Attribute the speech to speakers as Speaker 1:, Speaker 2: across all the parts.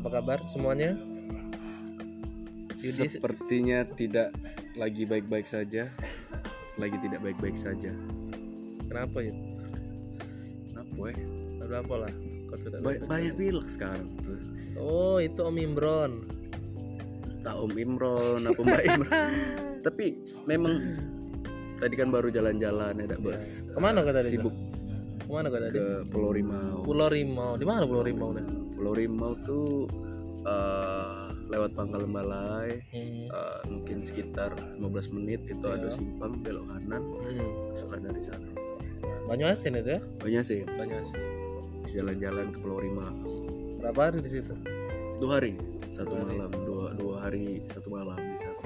Speaker 1: apa kabar semuanya Yudi
Speaker 2: Sepertinya tidak lagi baik-baik saja. Lagi tidak baik-baik saja.
Speaker 1: kenapa ya
Speaker 2: Apa ya?
Speaker 1: ada apa lah kau tidak
Speaker 2: Ba- banyak pilek sekarang tuh.
Speaker 1: oh itu Om Imron
Speaker 2: Tak Om Imron, apa Mbak Imron. Tapi memang tadi kan baru jalan-jalan ya, Dak, Bos.
Speaker 1: ke mana kau tadi
Speaker 2: Sibuk
Speaker 1: ke mana kau tadi
Speaker 2: ke Pulau Rimau.
Speaker 1: Pulau Rimau di mana Pulau Rimau nih
Speaker 2: Pulau Rimau tuh eh, lewat Pangkal Balai
Speaker 1: hmm.
Speaker 2: eh, mungkin sekitar 15 menit itu ada
Speaker 1: Iya.
Speaker 2: simpang belok kanan
Speaker 1: Hmm.
Speaker 2: masuklah dari sana.
Speaker 1: Banyuasin itu ya?
Speaker 2: Banyak sih.
Speaker 1: Banyuasin.
Speaker 2: Jalan-jalan ke Pulau Rimau
Speaker 1: berapa hari di situ?
Speaker 2: Dua hari. Satu
Speaker 1: Dua hari.
Speaker 2: malam. Dua dua hari satu malam di sana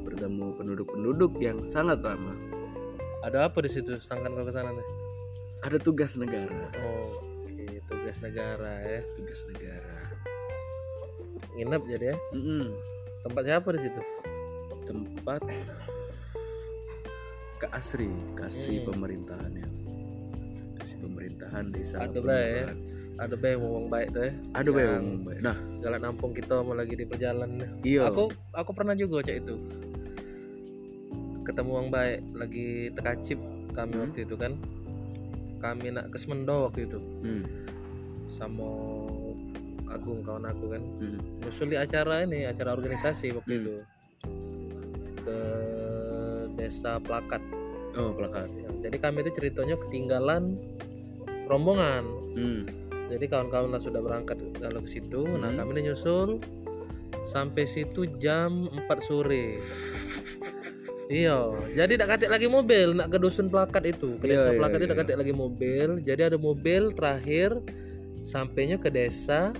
Speaker 2: bertemu penduduk-penduduk yang sangat ramah.
Speaker 1: Ada apa di situ? Sangkan ke sana nih
Speaker 2: ada tugas negara.
Speaker 1: Oh tugas negara ya.
Speaker 2: Tugas negara.
Speaker 1: Nginep jadi ya?
Speaker 2: Mm-mm.
Speaker 1: tempat siapa di situ?
Speaker 2: Tempat ke Asri kasih
Speaker 1: Hmm.
Speaker 2: pemerintahan ya. Kasih pemerintahan desa
Speaker 1: Ada bae, ya? Ada be ngomong baik tuh ya.
Speaker 2: Ada
Speaker 1: Yang-
Speaker 2: ngomong bae. nah.
Speaker 1: jalan nampung kita mau lagi di perjalanan
Speaker 2: iya.
Speaker 1: Aku aku pernah juga cek itu. Ketemu orang baik lagi tekacip kami
Speaker 2: Hmm.
Speaker 1: waktu itu kan. Kami nak ke Semendo waktu itu.
Speaker 2: Hmm,
Speaker 1: sama Agung kawan aku kan
Speaker 2: hmm.
Speaker 1: nyusuli acara ini acara organisasi waktu
Speaker 2: Hmm.
Speaker 1: itu ke desa Plakat
Speaker 2: oh plakat
Speaker 1: Ya, jadi kami itu ceritanya ketinggalan rombongan
Speaker 2: hmm.
Speaker 1: jadi kawan-kawan lah sudah berangkat kalau ke situ nah
Speaker 2: Hmm.
Speaker 1: kami ini nyusul sampai situ jam 4 sore iya jadi tidak katik lagi mobil nak ke dusun plakat itu ke
Speaker 2: Iya,
Speaker 1: desa
Speaker 2: iya,
Speaker 1: plakat itu
Speaker 2: iya.
Speaker 1: tidak katik lagi mobil jadi ada mobil terakhir sampainya ke desa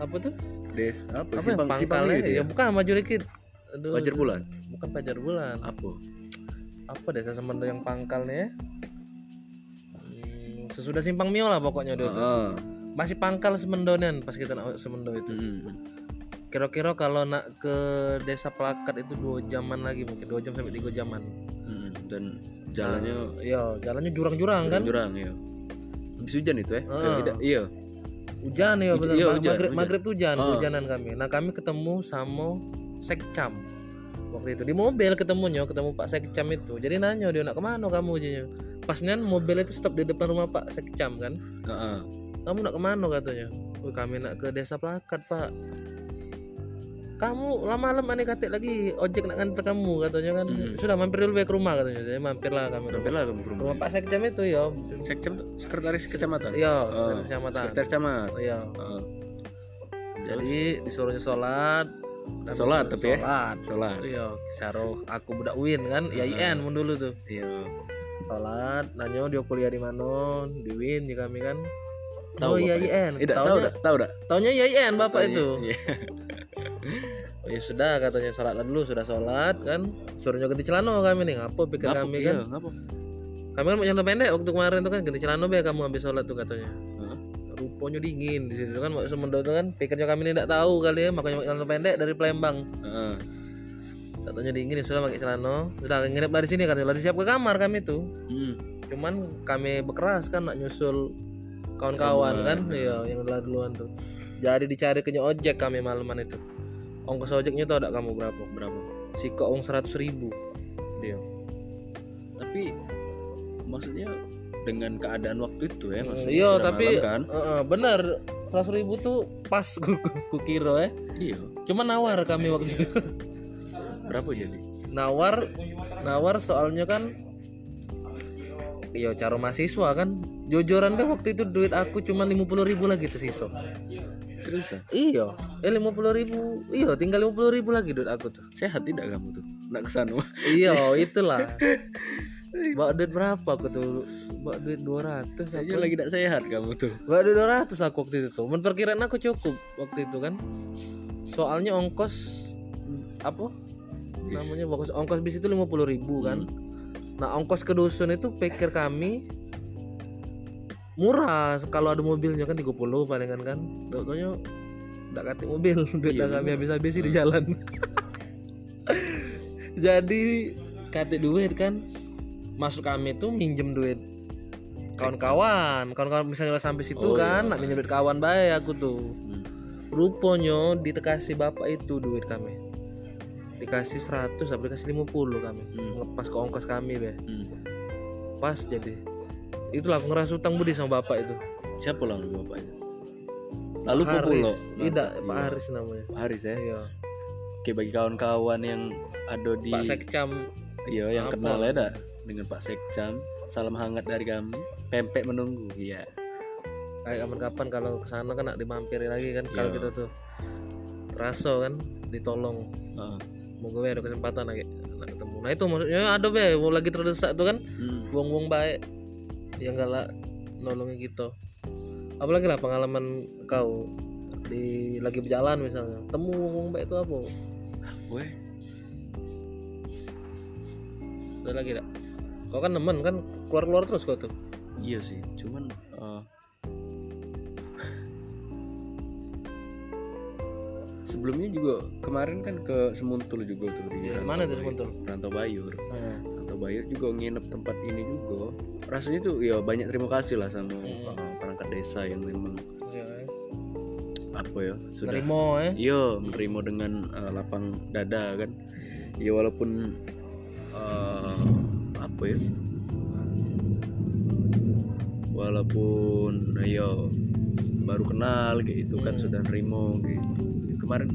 Speaker 1: apa tuh?
Speaker 2: Des apa,
Speaker 1: apa ya,
Speaker 2: simpang simpang
Speaker 1: pangkalnya?
Speaker 2: gitu
Speaker 1: ya
Speaker 2: ya?
Speaker 1: bukan maju dikit Aduh,
Speaker 2: Fajar bulan.
Speaker 1: Bukan pajar bulan.
Speaker 2: Apa?
Speaker 1: Apa desa semendo yang pangkalnya ya? Hmm, sesudah simpang mio lah pokoknya dia tuh.
Speaker 2: Heeh.
Speaker 1: masih pangkal semendonian pas kita nak semendo itu.
Speaker 2: Hmm.
Speaker 1: kira-kira kalau nak ke desa plakat itu dua jaman lagi mungkin dua jam sampai tiga jaman.
Speaker 2: Hmm. dan jalannya
Speaker 1: Nah, iya jalannya jurang-jurang kan?
Speaker 2: Jurang ya habis hujan itu ya. Eh, tidak iya
Speaker 1: hujan ya betul
Speaker 2: iya,
Speaker 1: Ma-
Speaker 2: hujan,
Speaker 1: maghrib
Speaker 2: hujan.
Speaker 1: maghrib tuh hujan
Speaker 2: Ah.
Speaker 1: hujanan kami. Nah kami ketemu sama sekcam waktu itu. Di mobil ketemunya ketemu pak sekcam itu. Jadi nanya dia nak ke mana kamu? Aja pasnya mobil itu stop di depan rumah pak sekcam kan.
Speaker 2: Heeh.
Speaker 1: kamu nak ke mana katanya. Wih, kami nak ke desa plakat pak kamu lama-lama aneh katik lagi ojek nak nganter kamu katanya kan
Speaker 2: Hmm.
Speaker 1: sudah mampir dulu ya ke rumah katanya jadi mampirlah kami ke
Speaker 2: Mampir
Speaker 1: rumah,
Speaker 2: lah kamu ke rumah.
Speaker 1: rumah pak sekcam itu ya
Speaker 2: Sekcam tuh sekretaris kecamatan.
Speaker 1: iya
Speaker 2: Oh,
Speaker 1: kecamatan
Speaker 2: Sekretaris camat.
Speaker 1: iya
Speaker 2: Heeh.
Speaker 1: jadi disuruhnya sholat Kami
Speaker 2: Sholat tapi ya?
Speaker 1: sholat
Speaker 2: Sholat.
Speaker 1: iya saruh aku budak win kan
Speaker 2: Ah.
Speaker 1: IAIN mun dulu tuh
Speaker 2: Iya.
Speaker 1: sholat nanya dia kuliah di mana di win di kami kan
Speaker 2: Tahu
Speaker 1: oh iya
Speaker 2: Eh, dak, tahu tahu dak.
Speaker 1: taunya IAIN bapak itu
Speaker 2: Iya.
Speaker 1: Oh ya sudah katanya sholat dulu sudah sholat kan? Suruhnya ganti celana kami nih ngapa pikir kami
Speaker 2: Iya,
Speaker 1: kan?
Speaker 2: ngapa?
Speaker 1: kami kan mau celana pendek waktu kemarin tuh kan ganti celana be kamu habis sholat tuh katanya.
Speaker 2: Hah?
Speaker 1: rupanya dingin di situ kan waktu semendo tuh kan pikirnya kami ini tidak tahu kali ya makanya pakai celana pendek dari Palembang.
Speaker 2: Heeh.
Speaker 1: katanya dingin ya sudah pakai celana. Sudah nginep dari sini kan sudah disiap ke kamar kami tuh.
Speaker 2: Hmm.
Speaker 1: cuman kami bekeras kan nak nyusul kawan-kawan kan?
Speaker 2: Rombongan,
Speaker 1: iya yang duluan duluan tuh. Jadi dicari ke ojek kami malaman itu ongkos ojeknya tuh ada kamu berapa?
Speaker 2: Berapa?
Speaker 1: si ong seratus ribu. Dia
Speaker 2: Tapi maksudnya dengan keadaan waktu itu ya maksudnya
Speaker 1: iya tapi
Speaker 2: malam kan?
Speaker 1: eh, bener seratus ribu tuh pas ku, ku, ku kira ya.
Speaker 2: Iya.
Speaker 1: cuma nawar kami waktu itu.
Speaker 2: Berapa jadi?
Speaker 1: nawar nawar soalnya kan iya cara mahasiswa kan. Jojoran deh waktu itu duit aku cuma lima puluh ribu lagi tersisa
Speaker 2: Serius ya?
Speaker 1: iya. Eh lima puluh ribu. Iya tinggal lima puluh ribu lagi duit aku tuh.
Speaker 2: Sehat tidak kamu tuh? Nak ke sana?
Speaker 1: iya itulah. Bawa duit berapa aku tuh? Bawa duit dua ratus
Speaker 2: Saya lagi tidak sehat kamu tuh.
Speaker 1: bawa duit dua ratus aku waktu itu tuh. Men perkiraan aku cukup waktu itu kan? Soalnya ongkos apa? Namanya ongkos ongkos bis itu lima puluh ribu kan? Nah ongkos ke dusun itu pikir kami murah. Kalau ada mobilnya kan 30 palingan kan. Dokternya tidak katik mobil. Duit
Speaker 2: Iya,
Speaker 1: kami
Speaker 2: bener.
Speaker 1: habis-habis di jalan. Jadi katik duit kan. Masuk kami tuh minjem duit. Kawan-kawan. Kawan-kawan misalnya sampai situ
Speaker 2: Oh,
Speaker 1: kan
Speaker 2: iya.
Speaker 1: nak minjem duit kawan baik aku tuh.
Speaker 2: Hmm.
Speaker 1: rupanya dikasih bapak itu duit kami. Dikasih 100 apa dikasih 50 kami.
Speaker 2: Hmm.
Speaker 1: lepas ke ongkos kami be.
Speaker 2: Hmm.
Speaker 1: pas jadi itulah aku ngerasa utang budi sama bapak itu.
Speaker 2: Siapa lah lu bapak itu? Lalu
Speaker 1: Haris.
Speaker 2: populo
Speaker 1: tidak Pak
Speaker 2: jiwa.
Speaker 1: Haris namanya.
Speaker 2: Pak Haris ya?
Speaker 1: Iya.
Speaker 2: Oke bagi kawan-kawan yang ada di
Speaker 1: Pak Sekcam.
Speaker 2: Iya yang
Speaker 1: Apa?
Speaker 2: kenal ya dah dengan Pak Sekcam. Salam hangat dari kami. Pempek menunggu iya.
Speaker 1: Kayak kapan-kapan kalau ke sana kan nak dimampiri lagi kan kalau
Speaker 2: Iya.
Speaker 1: kita tuh. Raso kan ditolong.
Speaker 2: Heeh.
Speaker 1: moga ada kesempatan lagi nak ketemu. Nah itu maksudnya ada be mau lagi terdesak tuh kan
Speaker 2: Hmm.
Speaker 1: buang-buang baik yang galak nolongi kita apalagi lah pengalaman kau di lagi berjalan misalnya. Temu buang baik itu apa?
Speaker 2: Weh,
Speaker 1: ada lagi tak kau kan nemen kan keluar-keluar terus kau tuh.
Speaker 2: Iya sih cuman eh, sebelumnya juga kemarin kan ke Semuntul juga tuh di
Speaker 1: Ya, mana tuh. Semuntul?
Speaker 2: Rantau Bayur
Speaker 1: nah,
Speaker 2: Bayur juga nginep tempat ini juga. Rasanya tuh ya banyak terima kasih lah sama
Speaker 1: Hmm.
Speaker 2: eh, perangkat desa yang memang
Speaker 1: ya,
Speaker 2: apa ya sudah
Speaker 1: nerimo eh.
Speaker 2: iya menerima dengan eh, lapang dada kan. Ya walaupun eh, apa ya walaupun ya baru kenal kayak itu kan
Speaker 1: Hmm.
Speaker 2: sudah nerimo gitu. Kemarin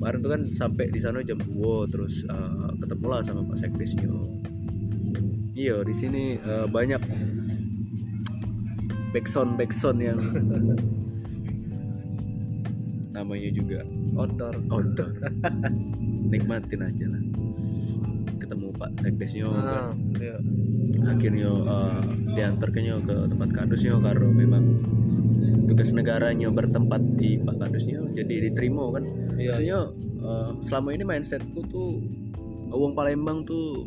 Speaker 2: kemarin tuh kan sampai di sana jam 2 terus eh, ketemu lah sama Pak Sekdesnya iya di sini eh, banyak backsound backsound yang namanya juga
Speaker 1: outdoor.
Speaker 2: Outdoor. Nikmatin aja lah. Ketemu Pak Sekdesnya
Speaker 1: nah, iya.
Speaker 2: akhirnya uh, diantarkannya ke tempat kadusnya karena memang tugas negaranya bertempat di Pak Kadusnya jadi diterima kan.
Speaker 1: Iya.
Speaker 2: Maksudnya uh, selama ini mindsetku tuh uang Palembang tuh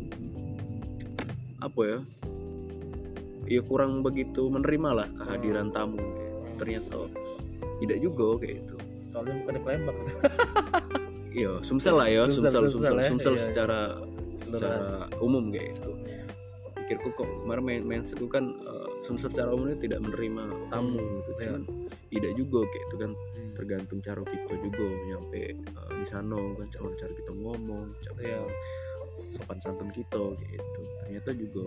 Speaker 2: apa ya ya kurang begitu menerima lah kehadiran tamu. Gitu. ternyata tidak juga kayak itu
Speaker 1: soalnya bukan di Palembang
Speaker 2: iya sumsel lah ya
Speaker 1: Sumsel,
Speaker 2: sumsel
Speaker 1: Sumsel
Speaker 2: sumsel
Speaker 1: ya,
Speaker 2: sumsel
Speaker 1: iya, iya.
Speaker 2: secara secara umum kayak itu pikirku kok kemarin main mindsetku kan uh, sumsel secara umum ini tidak menerima tamu
Speaker 1: Hmm,
Speaker 2: gitu kan tidak juga kayak itu kan. Tergantung cara kita juga nyampe uh, di sana kan cara cara kita ngomong cara
Speaker 1: Iya.
Speaker 2: Sopan santun kita gitu. Ternyata juga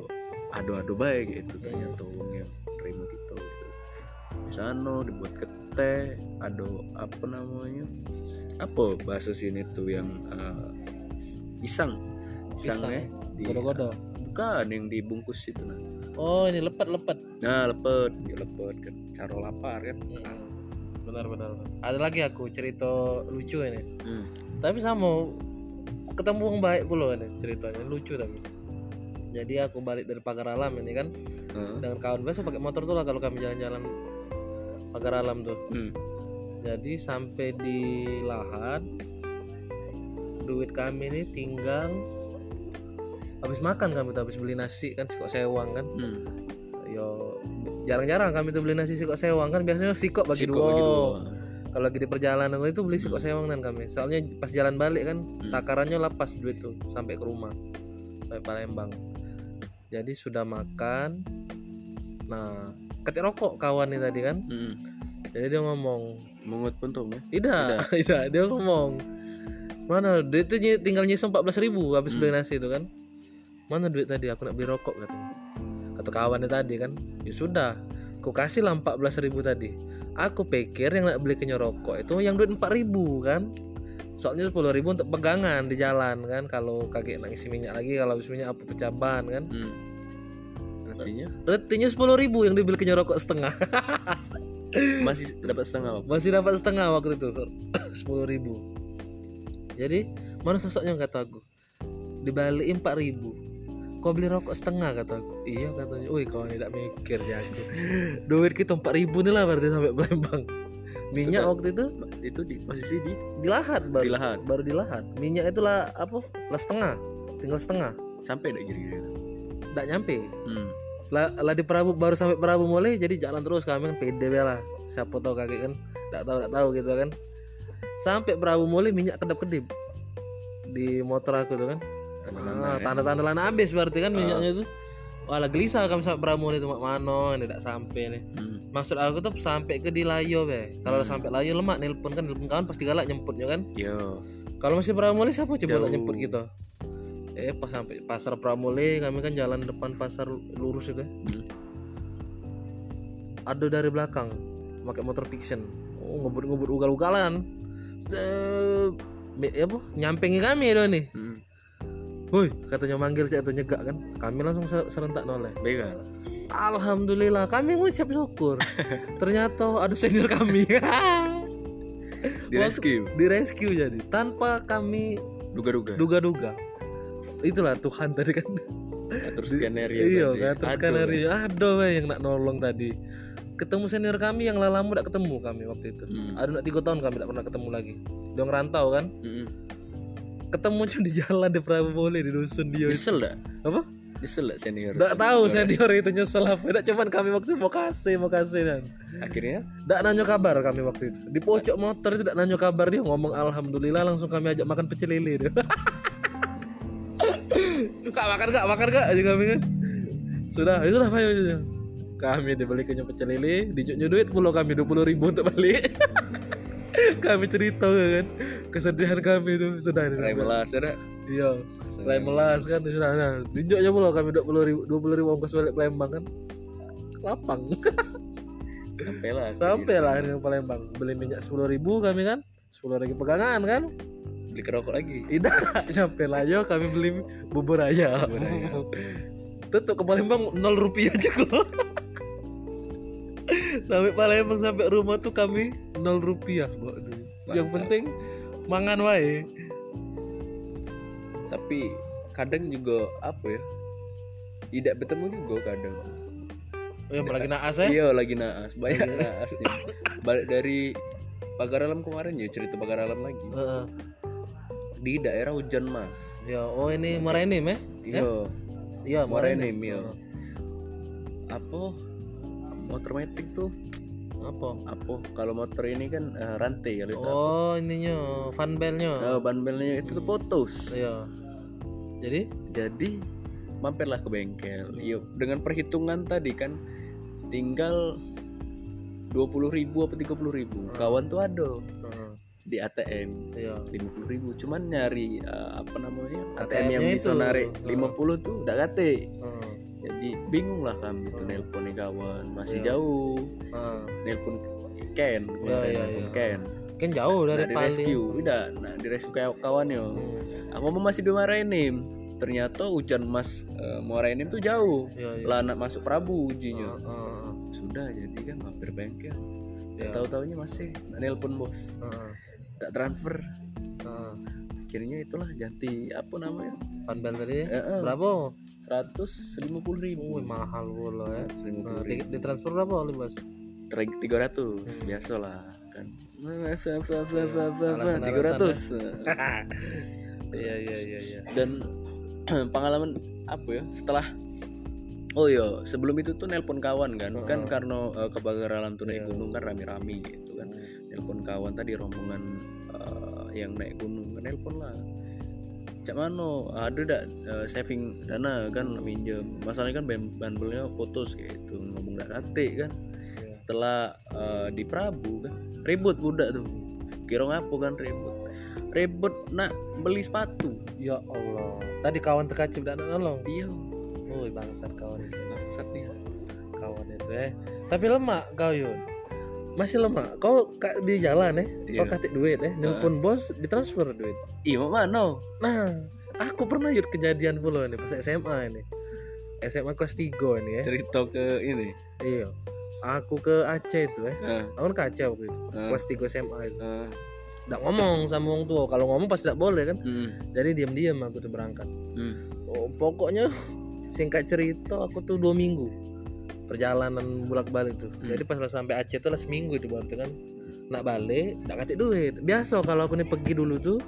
Speaker 2: ado-ado baik gitu.
Speaker 1: Hmm.
Speaker 2: ternyata orang yang terima kita gitu. Di sana dibuat kete ado apa namanya apa bahasa sini tuh yang uh, pisang
Speaker 1: Pisang.
Speaker 2: pisangnya di
Speaker 1: godo-godo?
Speaker 2: bukan yang dibungkus itu nah
Speaker 1: oh ini lepet-lepet.
Speaker 2: Nah lepet ya lepet kan caro lapar kan?
Speaker 1: Benar-benar ada lagi aku cerita lucu ini.
Speaker 2: Hmm.
Speaker 1: tapi sama ketemu yang baik pula ini ceritanya lucu tapi jadi aku balik dari pagar alam ini kan
Speaker 2: Heeh.
Speaker 1: dengan kawan biasa pakai motor tuh lah kalau kami jalan-jalan pagar alam tuh
Speaker 2: Hmm.
Speaker 1: jadi sampai di lahan duit kami ini tinggal habis makan kami tuh habis beli nasi kan sikok sewang kan
Speaker 2: Hmm.
Speaker 1: yo jarang-jarang kami tuh beli nasi sikok sewang kan biasanya sikok bagi
Speaker 2: Sikok
Speaker 1: dua
Speaker 2: bagi dua.
Speaker 1: Kalau lagi di perjalanan itu beli sikok sewang dan kami. Soalnya pas jalan balik kan takarannya lepas duit tuh sampai ke rumah. Sampai Palembang. Jadi sudah makan. Nah ketik rokok kawan ini tadi kan.
Speaker 2: Hmm.
Speaker 1: jadi dia ngomong
Speaker 2: Mungut pun tuh ya.
Speaker 1: tidak tidak dia ngomong mana duit itu ny- tinggal nyisa 14.000 ribu habis
Speaker 2: Hmm.
Speaker 1: beli nasi itu kan. Mana duit tadi? Aku nak beli rokok katanya. Kata kawannya tadi kan ya sudah aku kasih lah 14.000 ribu tadi. Aku pikir yang nak beli rokok itu yang duit 4.000 ribu kan? Soalnya 10.000 ribu untuk pegangan di jalan kan? Kalau kakek nak isi minyak lagi kalau habis minyak apa pecah ban kan?
Speaker 2: Hmm. Artinya
Speaker 1: retinya 10.000 ribu yang dibeli rokok setengah.
Speaker 2: Masih dapat setengah apa?
Speaker 1: masih dapat setengah waktu itu. 10.000 ribu. Jadi mana sosoknya kata aku? Dibalikin 4.000 ribu kau beli rokok setengah kata aku. Iya katanya. Wih kawan tidak mikir ya aku. Duit kita 4.000 ribu nih lah berarti sampai Palembang. Minyak
Speaker 2: kan-
Speaker 1: waktu itu?
Speaker 2: Itu di posisi di
Speaker 1: di. Lahat baru.
Speaker 2: Di lahat.
Speaker 1: baru di lahat minyak itu lah apa? Lah setengah. Tinggal setengah.
Speaker 2: Sampai dah kira-kira.
Speaker 1: tidak nyampe.
Speaker 2: Hmm.
Speaker 1: lah, lah di Prabu baru sampai Prabu mulai jadi jalan terus kami kan pede lah. Siapa tahu kakek kan. Tidak tahu tidak tahu gitu kan. Sampai Prabu mulai minyak kedap kedip di motor aku tuh kan
Speaker 2: Tanda-tanda
Speaker 1: ah,
Speaker 2: ya.
Speaker 1: tanda-tanda habis berarti kan minyaknya itu Walah gelisah kami sampai Prabu mulai tuh mak mano ini tidak sampai nih
Speaker 2: Hmm.
Speaker 1: maksud aku tuh sampai ke di Layo be kalau
Speaker 2: Hmm.
Speaker 1: sampai Layo lemak nelpon kan nelpon kawan pasti galak nyemputnya kan
Speaker 2: Yo.
Speaker 1: kalau masih Pramuli siapa coba nak
Speaker 2: Jauh.
Speaker 1: nyemput kita eh pas sampai pasar Pramuli kami kan jalan depan pasar lurus itu
Speaker 2: Hmm.
Speaker 1: ada dari belakang pakai motor fiction oh, ngebut-ngebut ugal-ugalan Sedep. Be- apa nyampengi kami itu nih
Speaker 2: Hmm.
Speaker 1: Woi, katanya manggil cek atau nyegak kan kami langsung ser- serentak noleh
Speaker 2: Bega.
Speaker 1: Alhamdulillah kami ngucap syukur ternyata ada senior kami
Speaker 2: Di rescue.
Speaker 1: di rescue jadi tanpa kami
Speaker 2: Duga-duga.
Speaker 1: duga-duga itulah Tuhan tadi kan
Speaker 2: Terus skenario
Speaker 1: iya
Speaker 2: tadi.
Speaker 1: terus
Speaker 2: Aduh.
Speaker 1: ada weh yang nak nolong tadi ketemu senior kami yang lama tidak ketemu kami waktu itu
Speaker 2: Hmm.
Speaker 1: ada nak tiga tahun kami tidak pernah ketemu lagi dia ngerantau kan
Speaker 2: Mm-mm.
Speaker 1: Ketemu cuma di jalan di Prabowo di dusun dia
Speaker 2: Nyesel dak?
Speaker 1: apa?
Speaker 2: Nyesel senior?
Speaker 1: Tidak tahu senior. itu nyesel apa. Tidak cuman kami waktu itu mau kasih mau kasih dan
Speaker 2: Akhirnya?
Speaker 1: Tidak nanya kabar kami waktu itu. Di pojok motor itu tidak nanya kabar dia ngomong alhamdulillah langsung kami ajak makan pecel lele dia. Kak makan kak makan kak aja kami kan. Sudah itu lah ayo ayo. kami dibelikannya pecel lele dijunya duit pulau kami dua puluh ribu untuk balik. Kami cerita kan kesedihan kami itu. Sudah ini
Speaker 2: melas ada.
Speaker 1: iya. Rai melas kan? Sudah nah dijunya pulau kami dua puluh ribu dua puluh ribu ongkos balik Palembang kan? Lapang.
Speaker 2: Sampai lah.
Speaker 1: sampai lah akhirnya ke Palembang. Beli minyak sepuluh ribu kami kan? sepuluh ribu pegangan kan?
Speaker 2: Beli kerokok lagi.
Speaker 1: tidak sampai lah yo. Kami beli bubur ayam. tutup ke Palembang nol rupiah juga. Sampai Palembang sampai rumah tuh kami nol rupiah Waduh. yang penting mangan wae
Speaker 2: Tapi kadang juga apa ya? Tidak bertemu juga kadang.
Speaker 1: oh, yang lagi naas ya
Speaker 2: Iya lagi naas, banyak naasnya. Balik dari pagar alam kemarin ya cerita pagar alam lagi.
Speaker 1: Heeh.
Speaker 2: Di daerah hujan mas.
Speaker 1: ya oh ini Morenim ya
Speaker 2: Iya.
Speaker 1: iya
Speaker 2: Morenim, iya. Apa motor metik tuh
Speaker 1: apa?
Speaker 2: Apa? Kalau motor ini kan eh, rantai kalau itu. Apa?
Speaker 1: oh ininya fan belnya.
Speaker 2: Nah, ban belnya itu tuh putus.
Speaker 1: Iya. Jadi?
Speaker 2: Jadi mampirlah ke bengkel. Yuk dengan perhitungan tadi kan tinggal 20.000 ribu apa 30.000 ribu. Kawan tuh ada.
Speaker 1: Heeh.
Speaker 2: di ATM
Speaker 1: iya.
Speaker 2: 50.000 ribu. Cuman nyari eh, apa namanya ATM,
Speaker 1: ATM-nya
Speaker 2: yang bisa
Speaker 1: itu.
Speaker 2: narik
Speaker 1: Heeh.
Speaker 2: 50 tuh udah kate
Speaker 1: Heeh.
Speaker 2: Jadi bingung lah kami tuh nelpon nih kawan masih
Speaker 1: Iya.
Speaker 2: jauh
Speaker 1: Heeh.
Speaker 2: nelpon Ken
Speaker 1: iya,
Speaker 2: nelpon
Speaker 1: iya.
Speaker 2: Ken
Speaker 1: kan jauh
Speaker 2: nah,
Speaker 1: dari
Speaker 2: di
Speaker 1: Pali
Speaker 2: rescue udah nah di rescue kayak kawan yo
Speaker 1: Hmm.
Speaker 2: aku mau masih dimarahin ternyata hujan mas uh, Muarainim tuh jauh
Speaker 1: iya iya
Speaker 2: lah anak masuk Prabu ujinya
Speaker 1: Heeh.
Speaker 2: sudah jadi kan mampir bengkel
Speaker 1: Iya.
Speaker 2: tahu taunya masih nah, nelpon bos
Speaker 1: Heeh.
Speaker 2: tak transfer
Speaker 1: Heeh.
Speaker 2: Akhirnya itulah ganti apa namanya?
Speaker 1: Bel tadi
Speaker 2: eh, eh,
Speaker 1: berapa?
Speaker 2: Seratus lima puluh ribu.
Speaker 1: Wih, mahal pula ya.
Speaker 2: Seratus lima
Speaker 1: nah,
Speaker 2: puluh
Speaker 1: di, di transfer berapa Libas
Speaker 2: tiga ratus
Speaker 1: Hmm.
Speaker 2: biasa lah kan
Speaker 1: alasan-alasan.
Speaker 2: tiga ratus.
Speaker 1: iya iya iya iya.
Speaker 2: Dan pengalaman apa ya setelah oh iya sebelum itu tuh nelpon kawan kan. Kan
Speaker 1: Heeh.
Speaker 2: karena uh, kebakaran alam tuh naik
Speaker 1: Iya.
Speaker 2: gunung kan rame-rame gitu kan. Nelpon kawan tadi rombongan uh, yang naik gunung kan nelpon lah. Cak mano ada dak uh, saving dana kan minjem? Masalahnya kan ban- bandelnya putus gitu ngomong dak kate kan.
Speaker 1: Iya.
Speaker 2: setelah uh, di Prabu kan ribut budak tuh. Kira ngapo kan ribut? Ribut nak beli sepatu.
Speaker 1: Ya Allah. Tadi kawan terkacip dan nolong?
Speaker 2: Iya.
Speaker 1: Wih bangsat kawan itu.
Speaker 2: Bangsat nih.
Speaker 1: Kawan itu eh. Tapi lemak kau Yun masih lemak kau ka- di jalan eh?
Speaker 2: Iya.
Speaker 1: kau kasih duit eh? Nelpon bos ditransfer duit.
Speaker 2: Iya mana?
Speaker 1: Nah aku pernah yud kejadian pula ini pas SMA ini. SMA kelas 3 ini ya
Speaker 2: cerita ke ini?
Speaker 1: Iya. Aku ke Aceh itu eh.
Speaker 2: Eh,
Speaker 1: aku ke Aceh waktu itu
Speaker 2: eh,
Speaker 1: kelas 3 SMA itu. Nggak ngomong sama orang tua. Kalau ngomong pasti tidak boleh kan?
Speaker 2: Hmm,
Speaker 1: jadi diam-diam aku tuh berangkat.
Speaker 2: Hmm,
Speaker 1: oh, pokoknya singkat cerita aku tuh dua minggu perjalanan bolak balik tuh.
Speaker 2: Hmm.
Speaker 1: jadi pas lah sampai Aceh tuh lah seminggu itu berarti kan. Nak balik nggak kasih duit. Biasa kalau aku nih pergi dulu tuh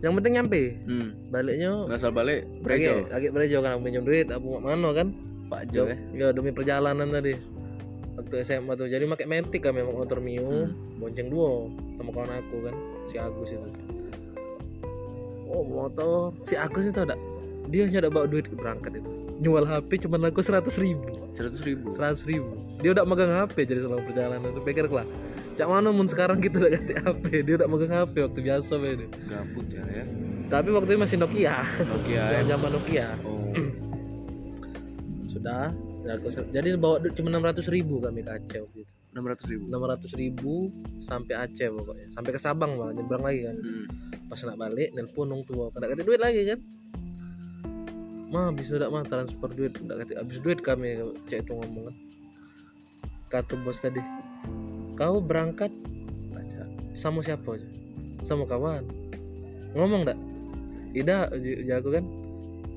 Speaker 1: yang penting nyampe.
Speaker 2: Hmm.
Speaker 1: baliknya
Speaker 2: ngasal balik
Speaker 1: lagi lagi berejo kan aku pinjam duit aku mau mana kan.
Speaker 2: Pak Jo ya
Speaker 1: ya demi perjalanan tadi. Waktu SMA tuh jadi pakai metik kan memang motor mio.
Speaker 2: Hmm.
Speaker 1: bonceng dua sama kawan aku kan si Agus itu. Oh motor. Si Agus itu ada dia hanya ada bawa duit berangkat itu jual HP cuma laku seratus ribu.
Speaker 2: Seratus ribu?
Speaker 1: Seratus ribu. Dia udah megang HP jadi selama perjalanan itu pikir lah. Cak mana mun sekarang kita udah ganti HP dia udah megang HP waktu biasa ini
Speaker 2: gabut ya ya.
Speaker 1: Tapi waktu itu masih Nokia.
Speaker 2: Nokia ya.
Speaker 1: zaman Nokia.
Speaker 2: Oh.
Speaker 1: Sudah jadi bawa cuma enam ratus ribu kami ke Aceh waktu itu.
Speaker 2: Enam ratus ribu?
Speaker 1: Enam ratus ribu sampai Aceh pokoknya. Sampai ke Sabang malah nyebrang lagi kan.
Speaker 2: Hmm.
Speaker 1: pas nak balik nelpon nong tua. Kada kata duit lagi kan mah bisa udah mah transfer duit. Udah kata habis duit kami cek itu ngomong kan. Kata bos tadi kau berangkat baca sama siapa aja? Sama kawan. Ngomong tak tidak uji aku kan?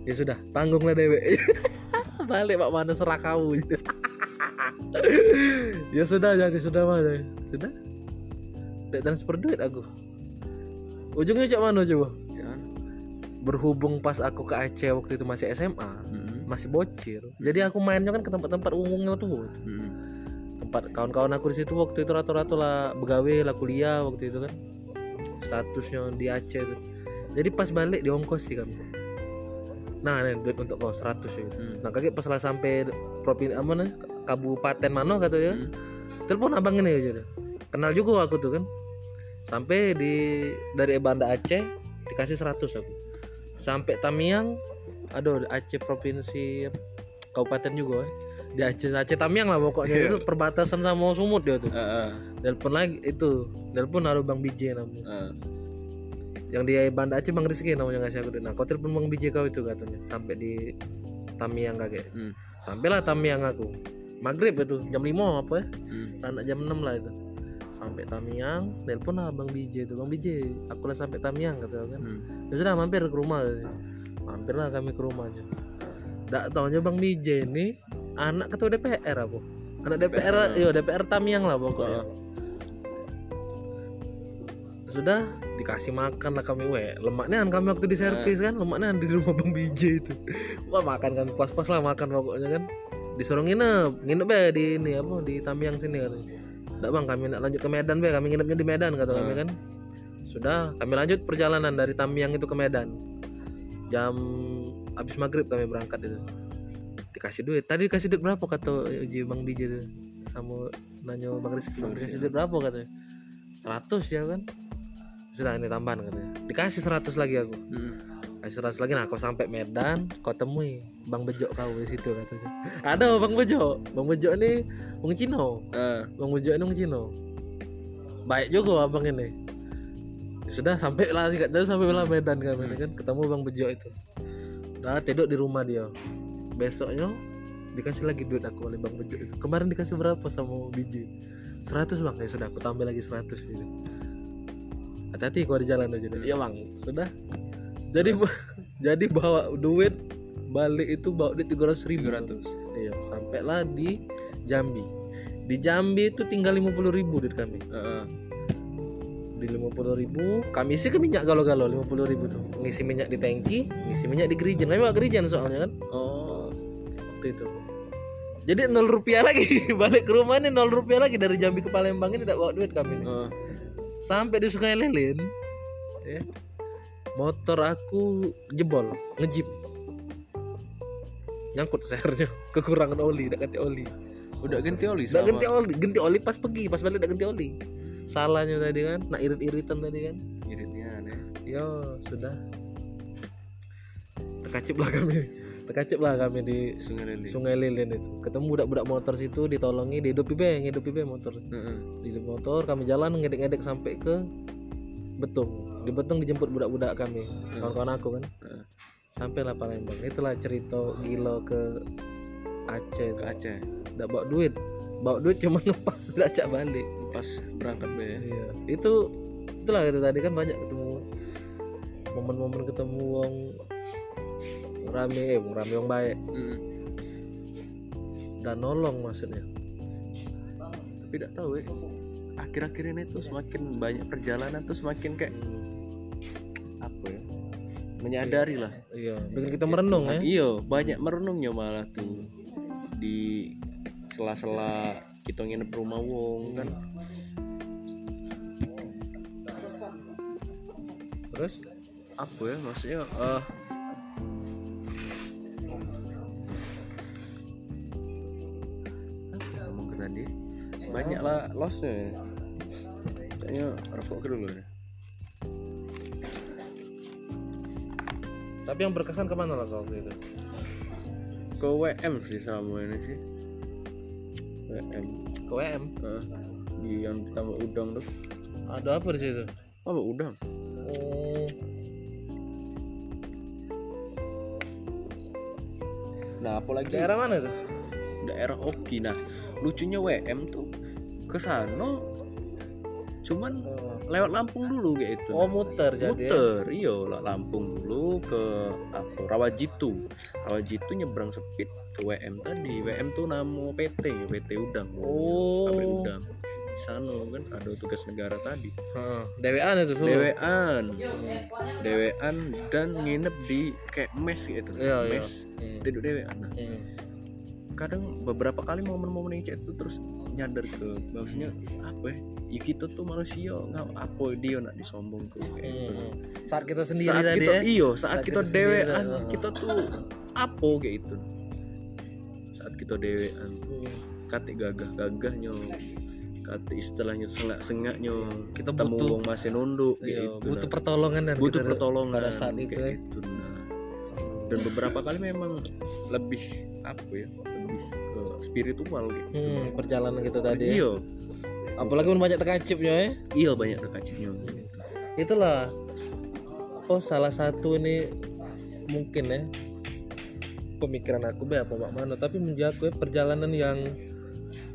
Speaker 1: Ya sudah tanggunglah dewek balik pak mana serah kau. Ya sudah jadi sudah mana sudah? Tidak transfer duit aku. Ujungnya cak mana coba. Berhubung pas aku ke Aceh waktu itu masih SMA
Speaker 2: Hmm.
Speaker 1: masih bocil. Jadi aku mainnya kan ke tempat-tempat umum tuh
Speaker 2: Hmm.
Speaker 1: tempat kawan-kawan aku di situ waktu itu rata-rata lah begawe lah kuliah waktu itu kan. Statusnya di Aceh itu. Jadi pas balik di ongkos sih kami nah ini duit untuk kau 100 ya.
Speaker 2: Hmm.
Speaker 1: nah kaget pas lah sampai provinsi apa nih kabupaten mana kata ya
Speaker 2: Hmm.
Speaker 1: telepon abang ini aja kenal juga aku tuh kan. Sampai di dari Banda Aceh dikasih 100 aku sampai Tamiang aduh Aceh provinsi kabupaten juga eh. di Aceh Aceh Tamiang lah pokoknya
Speaker 2: Iya.
Speaker 1: itu perbatasan sama Sumut dia tuh
Speaker 2: Ah, ah,
Speaker 1: telepon lagi itu telepon ada Bang Bije namanya
Speaker 2: ah.
Speaker 1: yang di Banda Aceh Bang Rizky namanya ngasih aku nah kau telepon Bang Bije kau itu katanya sampai di Tamiang kakek
Speaker 2: Hmm.
Speaker 1: sampailah Tamiang aku maghrib itu jam 5 apa ya
Speaker 2: Hmm.
Speaker 1: anak jam 6 lah itu sampai Tamiang telepon lah Bang Bije itu Bang Bije aku lah sampai Tamiang kata kan.
Speaker 2: Hmm.
Speaker 1: ya sudah mampir ke rumah mampirlah kami ke rumahnya tak tahunya Bang Bije ini anak ketua DPR apa? Anak DPR iya DPR Tamiang lah pokoknya. Sudah dikasih makan lah kami. Weh lemaknya kan kami waktu di servis kan lemaknya di rumah Bang Bije itu. Wah makan kan pas-pas lah makan pokoknya kan. Disuruh nginep nginep be di ini apa di Tamiang sini kan Nggak bang kami nak lanjut ke Medan be kami nginepnya di Medan kata kami
Speaker 2: Hmm.
Speaker 1: kan. Sudah kami lanjut perjalanan dari Tamiang itu ke Medan. Jam habis maghrib kami berangkat itu. Dikasih duit. Tadi dikasih duit berapa kata Uji Bang Bije itu? Sama nanya Bang Rizky.
Speaker 2: Bang
Speaker 1: dikasih duit berapa katanya 100 ya kan? Sudah ini tambahan katanya dikasih 100 lagi aku.
Speaker 2: Hmm.
Speaker 1: 100 lagi nah kau sampai Medan kau temui Bang Bejo kau di situ katanya. Ada Bang Bejo. Bang Bejo ini Bang Cino
Speaker 2: Ah.
Speaker 1: Bang Bejo ini Bang Cino baik juga abang ini. Sudah sampai lah singkat cerita sampai lah Medan kami ini kan ketemu Bang Bejo itu. Udah tidur di rumah dia. Besoknya dikasih lagi duit aku oleh Bang Bejo itu. Kemarin dikasih berapa sama biji? 100 bang. Ya sudah aku tambah lagi 100 gitu. Hati-hati kalau di jalan aja deh iya bang. Sudah jadi jadi bawa duit balik itu bawa duit 300 ribu.
Speaker 2: 300.
Speaker 1: iya sampailah di Jambi. Di Jambi itu tinggal 50 ribu duit kami.
Speaker 2: Ah, ah.
Speaker 1: di 50 ribu kami isi ke minyak galau-galau 50 ribu tuh. Ngisi minyak di tangki ngisi minyak di gerijen kami bawa gerijen soalnya kan.
Speaker 2: Oh.
Speaker 1: waktu itu. Jadi nol rupiah lagi balik ke rumah nih nol rupiah lagi dari Jambi ke Palembang ini tidak bawa duit kami nih.
Speaker 2: Ah.
Speaker 1: sampai di Sungai Lilin ya, motor aku jebol ngejip nyangkut sernya kekurangan oli tidak ganti oli
Speaker 2: Udah ganti oli selama.
Speaker 1: ganti oli ganti oli pas pergi pas balik tidak ganti oli salahnya tadi kan nak irit-iritan tadi kan
Speaker 2: Iritnya aneh.
Speaker 1: ya sudah terkacip lah kami terkacip lah kami di
Speaker 2: Sungai Lili.
Speaker 1: Sungai Lilin itu ketemu budak-budak motor situ ditolongi dihidupi be ngidupi be motor
Speaker 2: Heeh.
Speaker 1: di motor kami jalan ngedek-ngedek sampai ke Betung di Betung dijemput budak-budak kami. Kawan-kawan aku kan.
Speaker 2: Heeh.
Speaker 1: sampailah Palembang. Itulah cerita gila ke Aceh
Speaker 2: Ke Aceh.
Speaker 1: tidak bawa duit. Bawa duit cuma tidak cak balik
Speaker 2: Pas berangkat be. Ya.
Speaker 1: iya. Itu itulah itu tadi kan banyak ketemu momen-momen ketemu wong rame eh wong rame wong baik.
Speaker 2: Mm.
Speaker 1: dan nolong maksudnya.
Speaker 2: Tapi tidak tahu ya. Akhir-akhir ini tuh semakin banyak perjalanan tuh semakin kayak apa ya? Menyadari lah.
Speaker 1: iya bikin kita merenung ya
Speaker 2: Iya, banyak merenungnya malah tuh di sela-sela kita nginep rumah wong kan.
Speaker 1: terus
Speaker 2: Apa ya maksudnya? eh lossnya ya. kayaknya rokok dulu ya
Speaker 1: tapi yang berkesan ke mana lah kau waktu itu?
Speaker 2: Ke WM sih sama ini sih. WM
Speaker 1: ke WM
Speaker 2: Heeh. di yang tambah udang tuh.
Speaker 1: Ada apa di situ?
Speaker 2: Apa udang.
Speaker 1: Oh.
Speaker 2: Nah apalagi
Speaker 1: daerah mana tuh?
Speaker 2: Daerah Oki nah lucunya WM tuh ke sana cuman
Speaker 1: oh,
Speaker 2: lewat Lampung dulu kayak itu
Speaker 1: oh muter jadi ya?
Speaker 2: muter iya lah Lampung dulu ke apa Rawajitu. Rawajitu nyebrang sepit ke WM tadi. WM tuh nama PT PT Udang.
Speaker 1: Oh.
Speaker 2: Pabrik udang. Di sana kan ada tugas negara tadi.
Speaker 1: Heeh. DWA itu Solo
Speaker 2: dewean. Dewean dan nginep di kayak mes gitu.
Speaker 1: Iya, iya.
Speaker 2: mes.
Speaker 1: Hmm.
Speaker 2: tidur dewean. Nah
Speaker 1: Hmm.
Speaker 2: kadang beberapa kali momen-momen yang itu terus nyadar ke bahwasanya apa ya ya kita tuh manusia nggak apa dia nak disombong ke kayak gitu
Speaker 1: Hmm. saat kita sendiri
Speaker 2: saat
Speaker 1: tadi
Speaker 2: kita
Speaker 1: ya
Speaker 2: iyo saat,
Speaker 1: Saat
Speaker 2: kita,
Speaker 1: kita
Speaker 2: dewean
Speaker 1: tadi,
Speaker 2: kita tuh apa kayak itu saat kita dewean
Speaker 1: Hmm.
Speaker 2: kate gagah-gagahnya kate istilahnya sengak-sengaknya
Speaker 1: Kita
Speaker 2: temu
Speaker 1: butuh-
Speaker 2: wong masih nunduk
Speaker 1: Iya,
Speaker 2: gitu,
Speaker 1: butuh
Speaker 2: nah.
Speaker 1: pertolongan dan
Speaker 2: butuh
Speaker 1: kita-
Speaker 2: pertolongan
Speaker 1: pada saat itu ya.
Speaker 2: gitu, nah. dan beberapa kali memang lebih apa ya lebih spiritual gitu.
Speaker 1: Hmm, perjalanan gitu tadi ya.
Speaker 2: iya.
Speaker 1: Apalagi pun banyak terkacipnya ya
Speaker 2: iya banyak dekatnya gitu.
Speaker 1: itulah oh salah satu ini mungkin ya pemikiran aku be apa Mano. Tapi menurut aku ya, perjalanan yang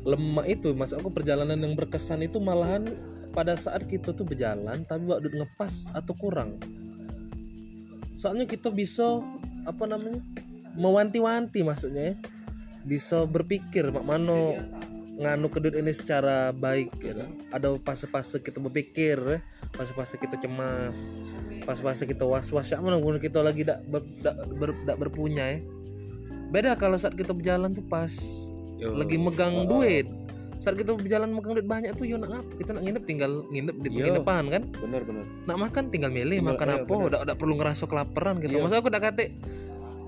Speaker 1: lemah itu mas aku perjalanan yang berkesan itu malahan pada saat kita tuh berjalan tapi waktu ngepas atau kurang. Soalnya kita bisa apa namanya mewanti-wanti maksudnya ya bisa berpikir Pak Mano. Nganu kedut ini secara baik ya kan? ada fase-fase kita berpikir ya fase-fase kita cemas. Fase-fase kita was-was. Ya mana kita lagi dak ber, dak ber- dak berpunya ya beda kalau saat kita berjalan tuh pas
Speaker 2: Yo.
Speaker 1: lagi megang
Speaker 2: Oh,
Speaker 1: duit. Saat kita berjalan megang duit banyak tuh yo nak ngap kita nak nginep tinggal nginep di
Speaker 2: Iya.
Speaker 1: penginapan kan?
Speaker 2: Bener bener.
Speaker 1: Nak makan tinggal milih
Speaker 2: Tinggal-
Speaker 1: makan
Speaker 2: iya,
Speaker 1: apa
Speaker 2: bener.
Speaker 1: udah perlu ngerasa kelaparan gitu.
Speaker 2: Iya.
Speaker 1: masa aku udah kate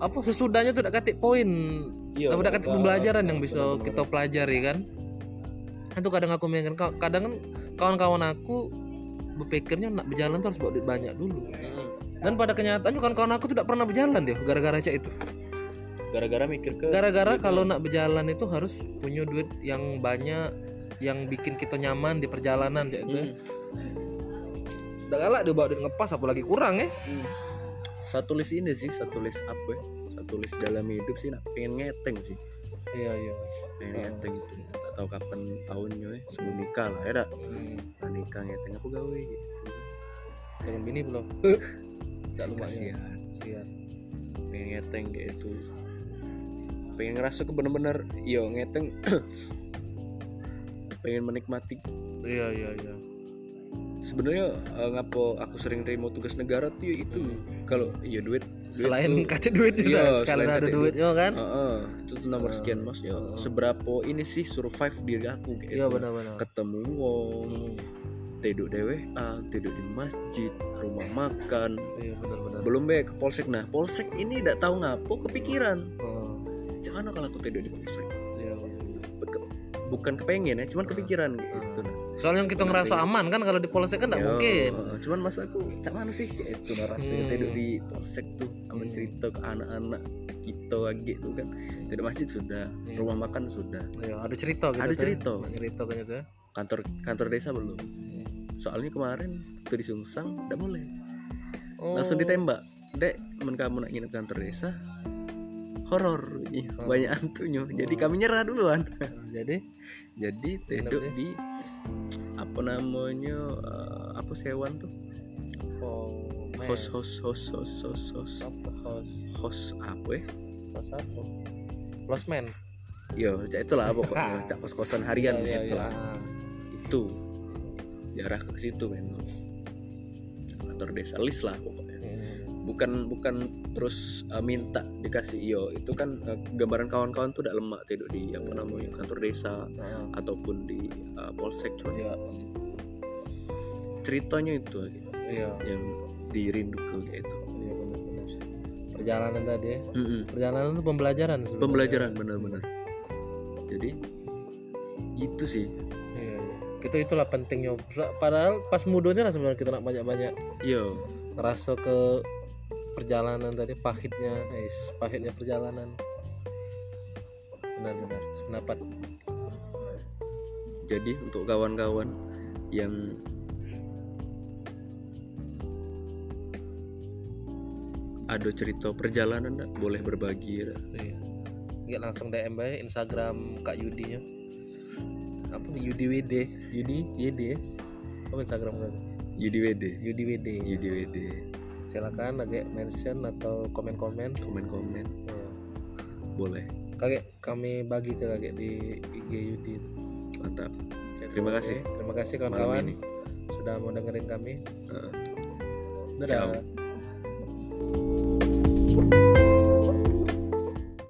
Speaker 1: apa sesudahnya tuh udah kate poin
Speaker 2: iya
Speaker 1: udah kate pembelajaran yang bisa kita pelajari kan? Itu kadang aku mikir ka- kadang kan kawan-kawan aku berpikirnya nak berjalan tuh harus bawa duit banyak dulu. Dan pada kenyataannya kawan-kawan aku tidak pernah berjalan dia gara-gara cak itu.
Speaker 2: Gara-gara mikir ke
Speaker 1: gara-gara kalau nak berjalan itu harus punya duit yang banyak yang bikin kita nyaman di perjalanan cak itu
Speaker 2: Hmm.
Speaker 1: udah galak dia bawa duit ngepas apalagi kurang ya.
Speaker 2: Hmm. satu list ini sih satu list apa ya satu list dalam hidup sih nak. Pengen ngeteng sih.
Speaker 1: Iya iya.
Speaker 2: Pengen
Speaker 1: Oh.
Speaker 2: ngeteng itu. Nggak tahu kapan tahunnya ya sebelum nikah lah ya dak? Nah, nikah ngeteng aku gawe gitu.
Speaker 1: Dengan bini belum? Tidak lumayan.
Speaker 2: Kasihan. Pengen ngeteng kayak itu. Pengen ngerasa ke bener-bener yo ngeteng. Pengen menikmati.
Speaker 1: Iya iya iya
Speaker 2: sebenarnya eh, ngapo aku sering terima tugas negara tuh ya itu. Kalau iya duit, duit
Speaker 1: selain
Speaker 2: tuh-
Speaker 1: kate duit juga
Speaker 2: Iya, selain
Speaker 1: ada
Speaker 2: kate
Speaker 1: duit yo kan?
Speaker 2: Heeh, itu tuh nomor
Speaker 1: Heeh.
Speaker 2: sekian mas ya.
Speaker 1: Heeh.
Speaker 2: seberapa ini sih survive diri aku kayak
Speaker 1: iya
Speaker 2: gitu.
Speaker 1: benar-benar.
Speaker 2: Ketemu wong
Speaker 1: Hmm,
Speaker 2: tidur dewe tidur di masjid rumah makan.
Speaker 1: Iya benar-benar.
Speaker 2: Belum be ke polsek. Nah polsek ini tidak tahu ngapo kepikiran.
Speaker 1: Oh,
Speaker 2: jangan kalau aku tidur di polsek?
Speaker 1: Iya.
Speaker 2: Be- bukan kepengen ya cuman kepikiran gitu nah
Speaker 1: soalnya kita ngerasa aman kan kalau di polsek kan nggak mungkin
Speaker 2: cuman masa aku cak mana sih kayak itu rasanya
Speaker 1: Hmm.
Speaker 2: tidur di polsek tuh sama
Speaker 1: Hmm.
Speaker 2: cerita ke anak-anak kita lagi tuh kan tidur masjid sudah
Speaker 1: Hmm.
Speaker 2: rumah makan sudah
Speaker 1: Iya, ada cerita gitu
Speaker 2: Ada
Speaker 1: tuh.
Speaker 2: cerita.
Speaker 1: Ada cerita kan itu ya
Speaker 2: kantor kantor desa belum
Speaker 1: Hmm.
Speaker 2: soalnya kemarin waktu di Sungsang tidak boleh
Speaker 1: Oh.
Speaker 2: langsung ditembak dek men kamu nak nginep kantor desa horor
Speaker 1: Oh.
Speaker 2: banyak hantunya jadi
Speaker 1: Oh.
Speaker 2: kami nyerah duluan
Speaker 1: Nah, jadi
Speaker 2: jadi tidur
Speaker 1: deh.
Speaker 2: di apa namanya eh, apa sewan tuh?
Speaker 1: Oh
Speaker 2: host host host host host host.
Speaker 1: Apa host?
Speaker 2: Host apa? Ya
Speaker 1: host apa? Lost man?
Speaker 2: Yo cak itulah pokoknya cak kos kosan harian
Speaker 1: Iya, iya,
Speaker 2: gitu
Speaker 1: iya.
Speaker 2: lah itu. Jarah ke situ memang kantor desa list lah pokoknya.
Speaker 1: Hmm.
Speaker 2: bukan bukan terus uh, minta dikasih iyo itu kan uh, gambaran kawan-kawan tuh udah lemak tidur di apa namanya kantor desa
Speaker 1: Nah,
Speaker 2: ataupun di uh, polsek cuman
Speaker 1: iya.
Speaker 2: Ceritanya itu aja
Speaker 1: iya.
Speaker 2: yang dirindukan kayak itu.
Speaker 1: Iya benar-benar perjalanan tadi ya.
Speaker 2: Mm-mm.
Speaker 1: perjalanan itu pembelajaran sebenarnya.
Speaker 2: pembelajaran benar-benar. Jadi itu sih.
Speaker 1: Iya, iya. itu itulah pentingnya. Padahal pas mudanya lah sebenarnya kita nak banyak banyak
Speaker 2: yo
Speaker 1: ngerasa ke perjalanan tadi pahitnya guys pahitnya perjalanan. Benar-benar sependapat.
Speaker 2: Jadi untuk kawan-kawan yang ada cerita perjalanan nggak? boleh berbagi ya.
Speaker 1: iya. Ya, langsung DM aja Instagram Kak Yudi nya apa Yudi WD Yudi YD ya apa Instagram
Speaker 2: Yudi WD
Speaker 1: Yudi WD
Speaker 2: Yudi WD
Speaker 1: silakan agak mention atau komen-komen.
Speaker 2: Komen-komen.
Speaker 1: Ya.
Speaker 2: boleh.
Speaker 1: Kakek kami bagi ke kakek di IG Yudi.
Speaker 2: Mantap. Terima kasih.
Speaker 1: terima kasih kawan-kawan sudah mau dengerin kami.
Speaker 2: Heeh.
Speaker 1: dadah.
Speaker 2: Ciao.